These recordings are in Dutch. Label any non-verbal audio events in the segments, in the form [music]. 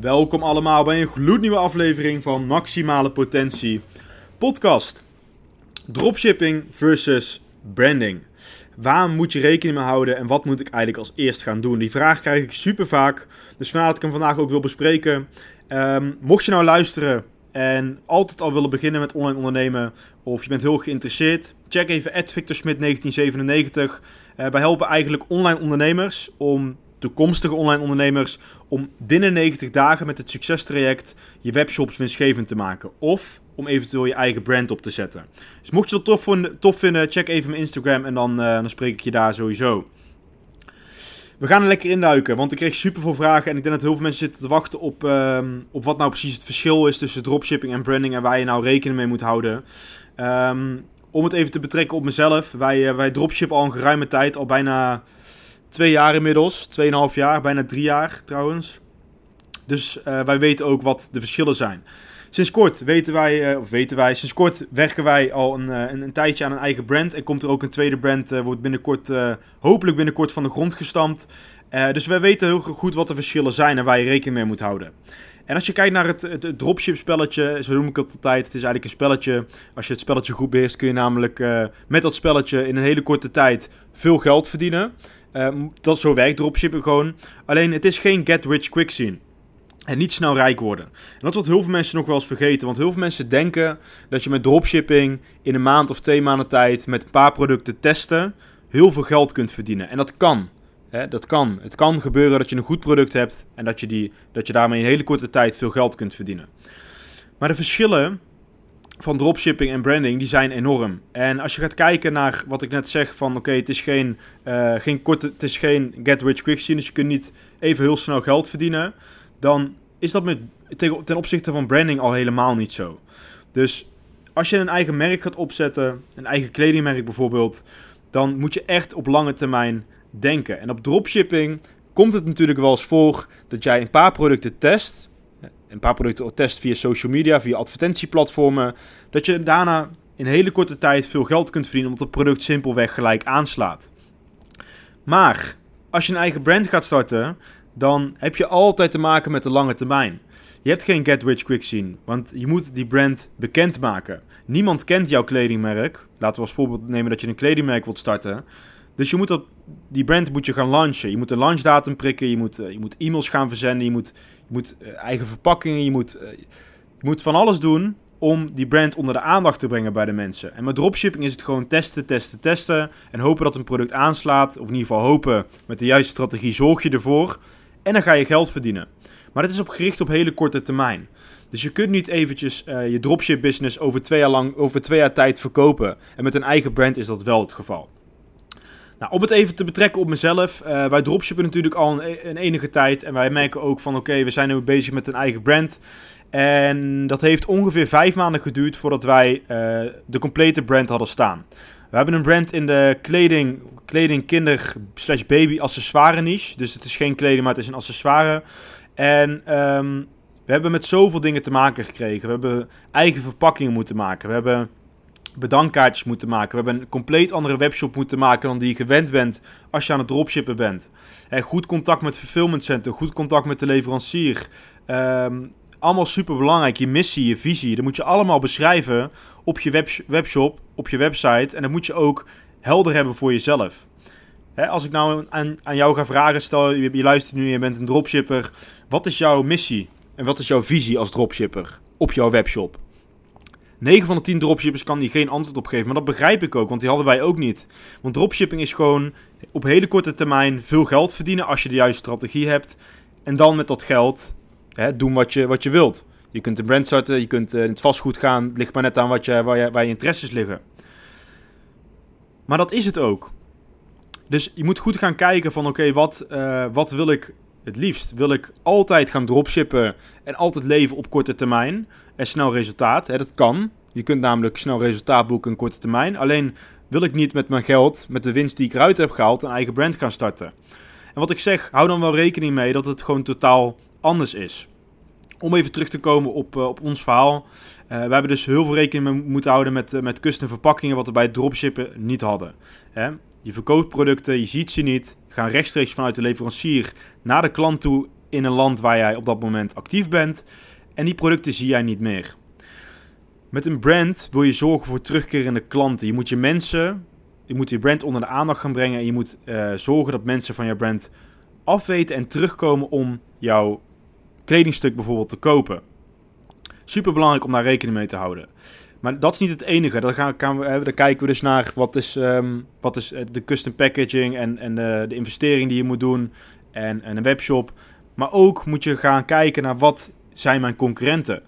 Welkom allemaal bij een gloednieuwe aflevering van Maximale Potentie podcast. Dropshipping versus branding. Waar moet je rekening mee houden en wat moet ik eigenlijk als eerst gaan doen? Die vraag krijg ik super vaak. Dus vandaar dat ik hem vandaag ook wil bespreken. Um, mocht je nou luisteren en altijd al willen beginnen met online ondernemen, of je bent heel geïnteresseerd, check even @victorsmit1997. Uh, wij helpen eigenlijk online ondernemers om toekomstige online ondernemers om binnen 90 dagen met het succestraject je webshops winstgevend te maken. Of om eventueel je eigen brand op te zetten. Dus mocht je dat tof, tof vinden, check even mijn Instagram en dan, uh, dan spreek ik je daar sowieso. We gaan er lekker induiken, want ik kreeg super veel vragen en ik denk dat heel veel mensen zitten te wachten op, uh, op wat nou precies het verschil is tussen dropshipping en branding en waar je nou rekening mee moet houden. Um, om het even te betrekken op mezelf, wij, uh, wij dropshippen al een geruime tijd, al bijna twee jaar inmiddels. Tweeënhalf jaar, bijna drie jaar trouwens. Dus uh, wij weten ook wat de verschillen zijn. Sinds kort weten wij, uh, of weten wij, sinds kort werken wij al een, uh, een, tijdje aan een eigen brand. En komt er ook een tweede brand, wordt binnenkort, hopelijk binnenkort van de grond gestampt. dus wij weten heel goed wat de verschillen zijn en waar je rekening mee moet houden. En als je kijkt naar het, het, het dropship spelletje, zo noem ik het altijd. Het is eigenlijk een spelletje. Als je het spelletje goed beheerst, kun je namelijk met dat spelletje in een hele korte tijd veel geld verdienen. Uh, dat zo werkt dropshipping gewoon. Alleen het is geen get rich quick scene. En niet snel rijk worden. En dat wordt heel veel mensen nog wel eens vergeten. Want heel veel mensen denken dat je met dropshipping in een maand of twee maanden tijd met een paar producten testen heel veel geld kunt verdienen. En dat kan. Dat kan. Het kan gebeuren dat je een goed product hebt en dat je, die, dat je daarmee in een hele korte tijd veel geld kunt verdienen. Maar de verschillen van dropshipping en branding, die zijn enorm. En als je gaat kijken naar wat ik net zeg van oké, het is geen, uh, geen korte, het is geen get rich quick scene, dus je kunt niet even heel snel geld verdienen, dan is dat met, ten opzichte van branding al helemaal niet zo. Dus als je een eigen merk gaat opzetten, een eigen kledingmerk bijvoorbeeld, dan moet je echt op lange termijn denken. En op dropshipping komt het natuurlijk wel eens voor dat jij een paar producten test een paar producten test via social media, via advertentieplatformen. Dat je daarna in hele korte tijd veel geld kunt verdienen omdat het product simpelweg gelijk aanslaat. Maar als je een eigen brand gaat starten, dan heb je altijd te maken met de lange termijn. Je hebt geen get rich quick scene, want je moet die brand bekendmaken. Niemand kent jouw kledingmerk. Laten we als voorbeeld nemen dat je een kledingmerk wilt starten. Dus je moet dat, die brand moet je gaan launchen. Je moet een launchdatum prikken, je moet, uh, je moet e-mails gaan verzenden, je moet, moet uh, eigen verpakkingen, je moet, uh, je moet van alles doen om die brand onder de aandacht te brengen bij de mensen. En met dropshipping is het gewoon testen, testen, testen en hopen dat een product aanslaat. Of in ieder geval hopen met de juiste strategie zorg je ervoor en dan ga je geld verdienen. Maar het is op gericht op hele korte termijn. Dus je kunt niet eventjes uh, je dropship business over twee jaar lang, over twee jaar tijd verkopen. En met een eigen brand is dat wel het geval. Nou, om het even te betrekken op mezelf. Uh, wij dropshippen natuurlijk al een, enige tijd. En wij merken ook van oké, we zijn nu bezig met een eigen brand. En dat heeft ongeveer vijf maanden geduurd voordat wij uh, de complete brand hadden staan. We hebben een brand in de kleding, kleding kinder slash baby accessoire niche. Dus het is geen kleding, maar het is een accessoire. En um, we hebben met zoveel dingen te maken gekregen. We hebben eigen verpakkingen moeten maken. We hebben bedankkaartjes moeten maken. We hebben een compleet andere webshop moeten maken dan die je gewend bent als je aan het dropshippen bent. En goed contact met fulfillment center, goed contact met de leverancier. Um, allemaal super belangrijk. Je missie, je visie, dat moet je allemaal beschrijven op je web webshop, op je website. En dat moet je ook helder hebben voor jezelf. als ik nou aan, jou ga vragen, stel je, je luistert nu, je bent een dropshipper. Wat is jouw missie en wat is jouw visie als dropshipper op jouw webshop? 9 van de 10 dropshippers kan die geen antwoord op geven. Maar dat begrijp ik ook, want die hadden wij ook niet. Want dropshipping is gewoon op hele korte termijn veel geld verdienen als je de juiste strategie hebt. En dan met dat geld hè, doen wat je, wat je wilt. Je kunt een brand starten, je kunt uh, in het vastgoed gaan. Het ligt maar net aan wat je, waar, je, waar je interesses liggen. Maar dat is het ook. Dus je moet goed gaan kijken van oké, wat, uh, wat wil ik het liefst? Wil ik altijd gaan dropshippen en altijd leven op korte termijn en snel resultaat? Hè, dat kan. Je kunt namelijk snel resultaat boeken in korte termijn. Alleen wil ik niet met mijn geld, met de winst die ik eruit heb gehaald, een eigen brand gaan starten. En wat ik zeg, hou dan wel rekening mee dat het gewoon totaal anders is. Om even terug te komen op, uh, op ons verhaal. Uh, we hebben dus heel veel rekening mee moeten houden met, uh, met custom verpakkingen, wat we bij dropshippen niet hadden. Hè? Je verkoopt producten, je ziet ze niet, gaan rechtstreeks vanuit de leverancier naar de klant toe in een land waar jij op dat moment actief bent. En die producten zie jij niet meer. Met een brand wil je zorgen voor terugkerende klanten. Je moet je mensen, je moet je brand onder de aandacht gaan brengen en je moet zorgen dat mensen van jouw brand afweten en terugkomen om jouw kledingstuk bijvoorbeeld te kopen. Super belangrijk om daar rekening mee te houden. Maar dat is niet het enige. Dan, gaan, gaan we, dan kijken we dus naar wat is, um, wat is eh, de custom packaging en, en de, de investering die je moet doen en, en een webshop. Maar ook moet je gaan kijken naar wat zijn mijn concurrenten.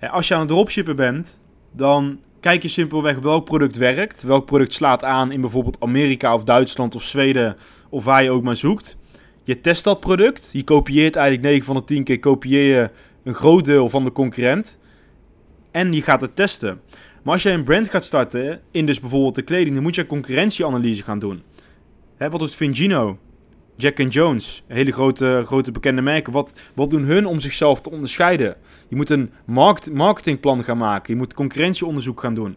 Als je aan het dropshippen bent, dan kijk je simpelweg welk product werkt. Welk product slaat aan in bijvoorbeeld Amerika of Duitsland of Zweden of waar je ook maar zoekt. Je test dat product. Je kopieert eigenlijk 9 van de 10 keer kopieer je een groot deel van de concurrent. En je gaat het testen. Maar als je een brand gaat starten in dus bijvoorbeeld de kleding, dan moet je concurrentieanalyse gaan doen. Hè, wat doet Vingino? Jack and Jones, hele grote, grote bekende merken. Wat, wat doen hun om zichzelf te onderscheiden? Je moet een markt, marketingplan gaan maken. Je moet concurrentieonderzoek gaan doen.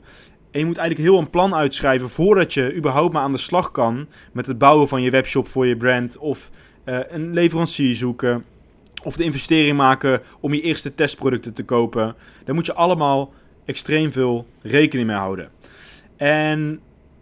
En je moet eigenlijk heel een plan uitschrijven voordat je überhaupt maar aan de slag kan met het bouwen van je webshop voor je brand. Of uh, een leverancier zoeken. Of de investering maken om je eerste testproducten te kopen. Daar moet je allemaal extreem veel rekening mee houden. En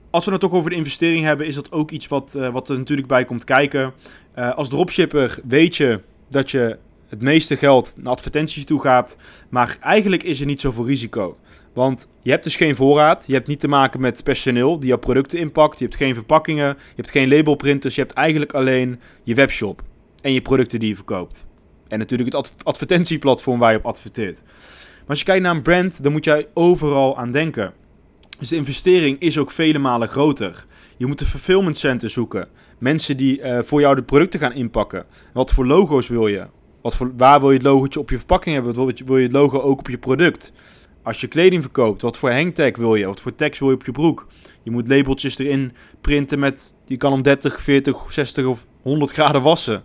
als we het toch over de investering hebben, is dat ook iets wat, uh, wat er natuurlijk bij komt kijken. Uh, als dropshipper weet je dat je het meeste geld naar advertenties toe gaat. Maar eigenlijk is er niet zoveel risico. Want je hebt dus geen voorraad. Je hebt niet te maken met personeel die jouw producten inpakt. Je hebt geen verpakkingen. Je hebt geen labelprinters. Je hebt eigenlijk alleen je webshop. En je producten die je verkoopt. En natuurlijk het advertentieplatform waar je op adverteert. Maar als je kijkt naar een brand, dan moet jij overal aan denken. Dus de investering is ook vele malen groter. Je moet een fulfillment center zoeken. Mensen die uh, voor jou de producten gaan inpakken. Wat voor logo's wil je? Wat voor, waar wil je het logootje op je verpakking hebben? Wat wil je het logo ook op je product? Als je kleding verkoopt, wat voor hangtag wil je? Wat voor tekst wil je op je broek? Je moet labeltjes erin printen met... Je kan om 30, 40, 60 of 100 graden wassen.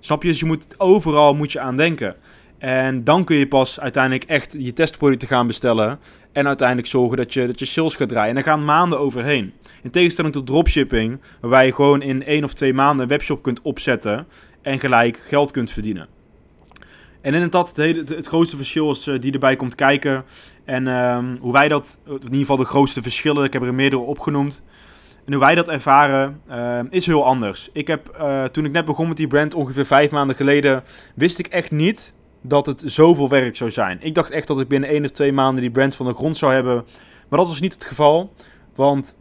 Snap je? Dus je moet overal moet je aan denken. En dan kun je pas uiteindelijk echt je testproducten gaan bestellen. En uiteindelijk zorgen dat je, dat je sales gaat draaien. En daar gaan maanden overheen. In tegenstelling tot dropshipping, waarbij je gewoon in één of twee maanden een webshop kunt opzetten. En gelijk geld kunt verdienen. En inderdaad, het, hele, het, grootste verschil is uh, die erbij komt kijken. En um, hoe wij dat, in ieder geval de grootste verschillen, ik heb er meerdere opgenoemd. En hoe wij dat ervaren uh, is heel anders. Ik heb, uh, toen ik net begon met die brand, ongeveer vijf maanden geleden, wist ik echt niet dat het zoveel werk zou zijn. Ik dacht echt dat ik binnen één of twee maanden die brand van de grond zou hebben. Maar dat was niet het geval. Want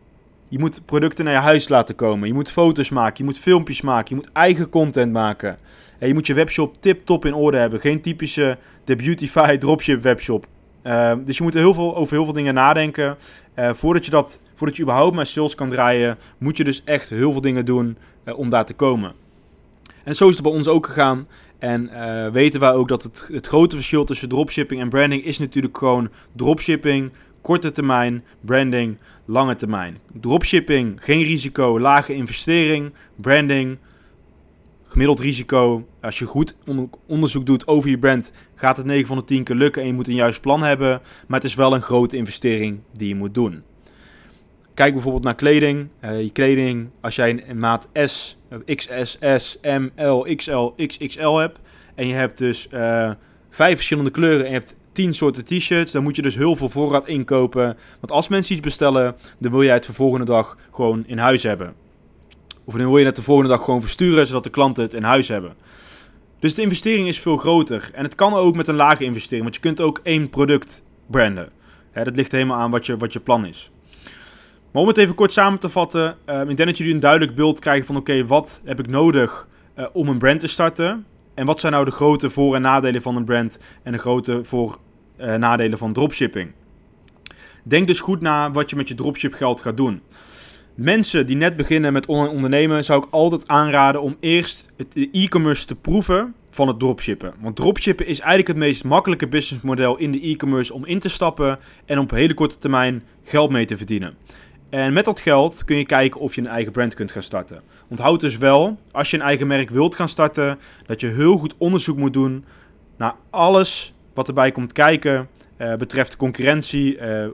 je moet producten naar je huis laten komen. Je moet foto's maken. Je moet filmpjes maken. Je moet eigen content maken. En je moet je webshop tip-top in orde hebben. Geen typische The Beautify [laughs] dropship webshop. Uh, dus je moet heel veel, over heel veel dingen nadenken. Uh, voordat, je dat, voordat je überhaupt met sales kan draaien, moet je dus echt heel veel dingen doen uh, om daar te komen. En zo is het bij ons ook gegaan. En uh, weten wij ook dat het, het grote verschil tussen dropshipping en branding is natuurlijk gewoon dropshipping, korte termijn, branding, lange termijn. Dropshipping, geen risico, lage investering, branding, gemiddeld risico. Als je goed onderzoek doet over je brand, gaat het 9 van de 10 keer lukken en je moet een juist plan hebben. Maar het is wel een grote investering die je moet doen. Kijk bijvoorbeeld naar kleding. Uh, je kleding, als jij een maat S, XS, S, M, L, XL, XXL hebt. En je hebt dus uh, vijf verschillende kleuren en je hebt tien soorten t-shirts. Dan moet je dus heel veel voorraad inkopen. Want als mensen iets bestellen, dan wil jij het de volgende dag gewoon in huis hebben. Of dan wil je het de volgende dag gewoon versturen, zodat de klanten het in huis hebben. Dus de investering is veel groter. En het kan ook met een lage investering, want je kunt ook één product branden. dat ligt helemaal aan wat je, wat je plan is. Maar om het even kort samen te vatten, uh, ik denk dat jullie een duidelijk beeld krijgen van oké, wat heb ik nodig uh, om een brand te starten? En wat zijn nou de grote voor- en nadelen van een brand en de grote voor- en uh, nadelen van dropshipping? Denk dus goed na wat je met je dropship geld gaat doen. Mensen die net beginnen met online ondernemen, zou ik altijd aanraden om eerst het e-commerce te proeven van het dropshippen. Want dropshippen is eigenlijk het meest makkelijke businessmodel in de e-commerce om in te stappen en op hele korte termijn geld mee te verdienen. En met dat geld kun je kijken of je een eigen brand kunt gaan starten. Onthoud dus wel, als je een eigen merk wilt gaan starten, dat je heel goed onderzoek moet doen naar alles wat erbij komt kijken. Uh, betreft concurrentie, uh,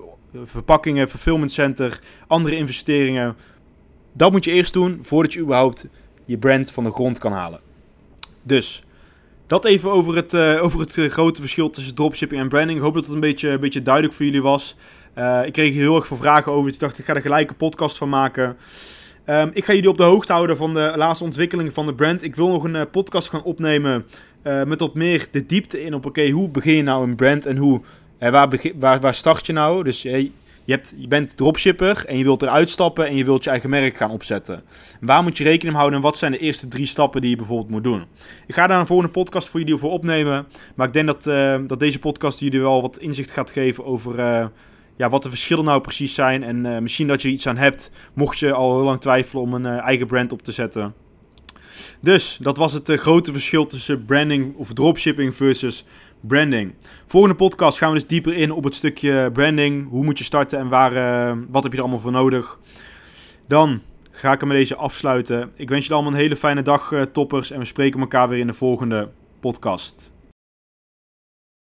verpakkingen, fulfillment center, andere investeringen. Dat moet je eerst doen voordat je überhaupt je brand van de grond kan halen. Dus dat even over het, uh, over het grote verschil tussen dropshipping en branding. Ik hoop dat het een beetje, een beetje duidelijk voor jullie was. Uh, ik kreeg hier heel erg veel vragen over. Ik dacht, ik ga er gelijk een podcast van maken. Um, ik ga jullie op de hoogte houden van de laatste ontwikkelingen van de brand. Ik wil nog een uh, podcast gaan opnemen uh, met wat meer de diepte in op... Oké, hoe begin je nou een brand en hoe, waar, waar, waar start je nou? Dus je, je bent dropshipper en je wilt eruit stappen en je wilt je eigen merk gaan opzetten. Waar moet je rekening mee houden en wat zijn de eerste drie stappen die je bijvoorbeeld moet doen? Ik ga daar een volgende podcast voor jullie voor opnemen. Maar ik denk dat, dat deze podcast jullie wel wat inzicht gaat geven over ja, wat de verschillen nou precies zijn. En uh, misschien dat je er iets aan hebt, mocht je al heel lang twijfelen om een uh, eigen brand op te zetten. Dus dat was het uh, grote verschil tussen branding of dropshipping versus branding. Volgende podcast gaan we dus dieper in op het stukje branding. Hoe moet je starten en waar, wat heb je er allemaal voor nodig? Dan ga ik hem met deze afsluiten. Ik wens je allemaal een hele fijne dag, toppers. En we spreken elkaar weer in de volgende podcast.